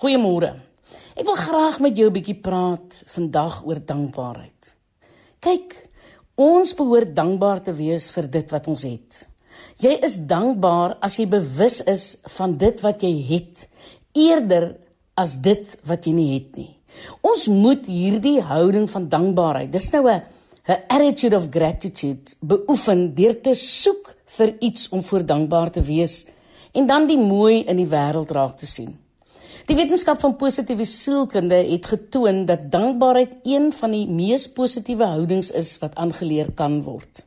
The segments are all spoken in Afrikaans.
Goeiemôre. Ek wil graag met jou 'n bietjie praat vandag oor dankbaarheid. Kyk, ons behoort dankbaar te wees vir dit wat ons het. Jy is dankbaar as jy bewus is van dit wat jy het, eerder as dit wat jy nie het nie. Ons moet hierdie houding van dankbaarheid, dis nou 'n 'n attitude of gratitude, beoefen deur te soek vir iets om voor dankbaar te wees en dan die mooi in die wêreld raak te sien. Die wetenskap van positiewe sielkunde het getoon dat dankbaarheid een van die mees positiewe houdings is wat aangeleer kan word.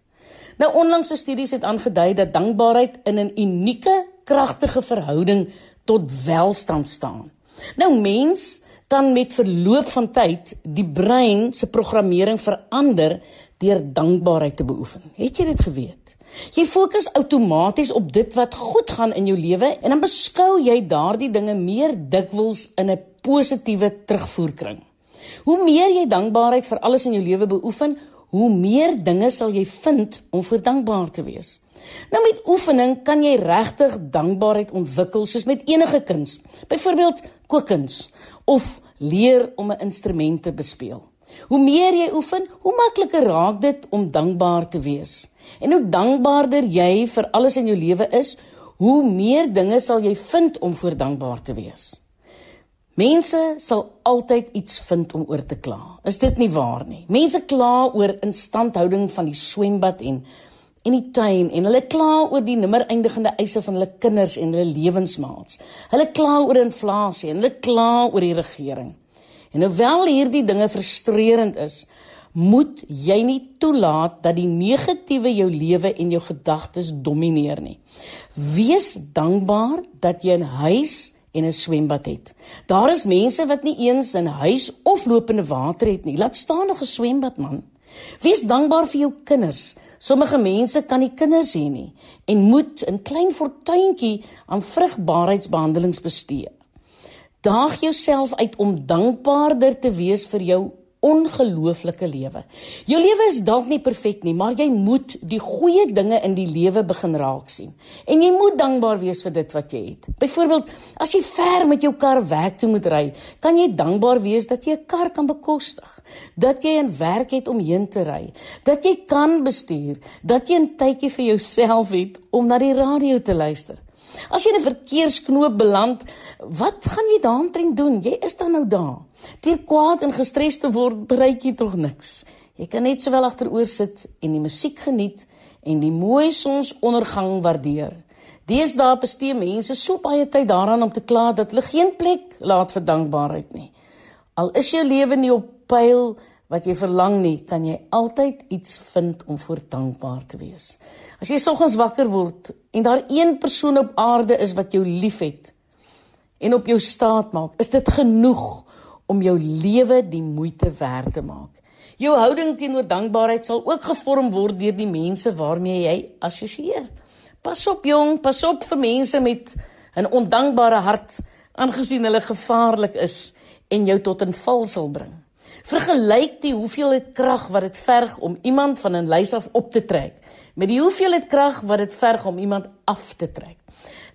Nou onlangse studies het aangedui dat dankbaarheid in 'n unieke, kragtige verhouding tot welstand staan. Nou mens kan met verloop van tyd die brein se programmering verander deur dankbaarheid te beoefen. Het jy dit geweet? Jy fokus outomaties op dit wat goed gaan in jou lewe en dan beskou jy daardie dinge meer dikwels in 'n positiewe terugvoerkring. Hoe meer jy dankbaarheid vir alles in jou lewe beoefen, hoe meer dinge sal jy vind om vir dankbaar te wees. Nou met oefening kan jy regtig dankbaarheid ontwikkel soos met enige kuns. Byvoorbeeld kookkuns of leer om 'n instrument te bespeel. Hoe meer jy oefen, hoe makliker raak dit om dankbaar te wees. En hoe dankbaarder jy vir alles in jou lewe is, hoe meer dinge sal jy vind om voor dankbaar te wees. Mense sal altyd iets vind om oor te kla. Is dit nie waar nie? Mense kla oor instandhouding van die swembad en en die tuin en hulle kla oor die nimmer eindigende eise van hulle kinders en hulle lewensmaats. Hulle kla oor inflasie en hulle kla oor die regering. En hoewel hierdie dinge frustrerend is, moet jy nie toelaat dat die negatiewe jou lewe en jou gedagtes domineer nie. Wees dankbaar dat jy 'n huis en 'n swembad het. Daar is mense wat nie eens 'n huis of lopende water het nie. Laat staan nog 'n swembad man. Wees dankbaar vir jou kinders. Sommige mense kan nie kinders hê nie en moet 'n klein fortuintjie aan vrugbaarheidsbehandelings bestee. Daag jouself uit om dankbaarder te wees vir jou ongelooflike lewe. Jou lewe is dalk nie perfek nie, maar jy moet die goeie dinge in die lewe begin raak sien. En jy moet dankbaar wees vir dit wat jy het. Byvoorbeeld, as jy ver met jou kar werk toe moet ry, kan jy dankbaar wees dat jy 'n kar kan bekostig, dat jy 'n werk het om heen te ry, dat jy kan bestuur, dat jy 'n tydjie vir jouself het om na die radio te luister. As jy in 'n verkeersknoop beland, wat gaan jy daaroor doen? Jy is dan nou daar. Deur kwaad en gestres te word, bereik jy tog niks. Jy kan net sowel agteroor sit en die musiek geniet en die mooi sonsondergang waardeer. Deesdae bestee mense so baie tyd daaraan om te kla dat hulle geen plek laat vir dankbaarheid nie. Al is jou lewe nie op pyl wat jy verlang nie, kan jy altyd iets vind om voor dankbaar te wees. As jy soggens wakker word en daar een persoon op aarde is wat jou liefhet en op jou staat maak, is dit genoeg om jou lewe die moeite werd te maak. Jou houding teenoor dankbaarheid sal ook gevorm word deur die mense waarmee jy assosieer. Pas op jong, pas op vir mense met 'n ondankbare hart, aangesien hulle gevaarlik is en jou tot 'n val sal bring. Vergelyk die hoeveelheid krag wat dit verg om iemand van 'n lys af op te trek met die hoeveelheid krag wat dit verg om iemand af te trek.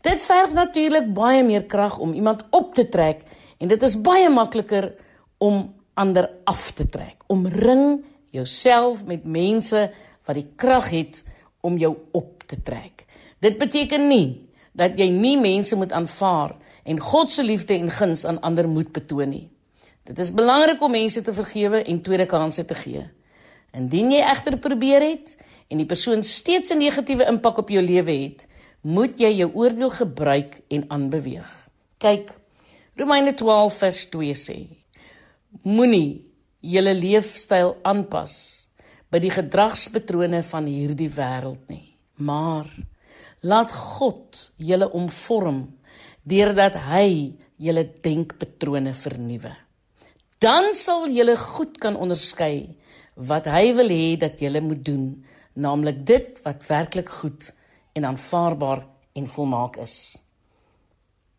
Dit verg natuurlik baie meer krag om iemand op te trek en dit is baie makliker om ander af te trek. Omring jouself met mense wat die krag het om jou op te trek. Dit beteken nie dat jy nie mense moet aanvaar en God se liefde en guns aan ander moet betoon nie. Dit is belangrik om mense te vergewe en tweede kansse te gee. Indien jy egter probeer het en die persoon steeds 'n negatiewe impak op jou lewe het, moet jy jou oordeel gebruik en aanbeweeg. Kyk, Romeine 12 vers 2 sê: Moenie julle leefstyl aanpas by die gedragspatrone van hierdie wêreld nie, maar laat God julle omvorm deurdat hy julle denkpatrone vernuwe dan sal julle goed kan onderskei wat hy wil hê dat julle moet doen, naamlik dit wat werklik goed en aanvaarbaar en volmaak is.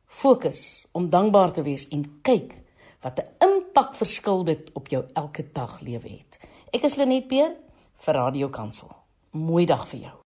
Fokus om dankbaar te wees en kyk wat 'n impak verskil dit op jou elke dag lewe het. Ek is Lenet Peer vir Radio Kansel. Mooi dag vir jou.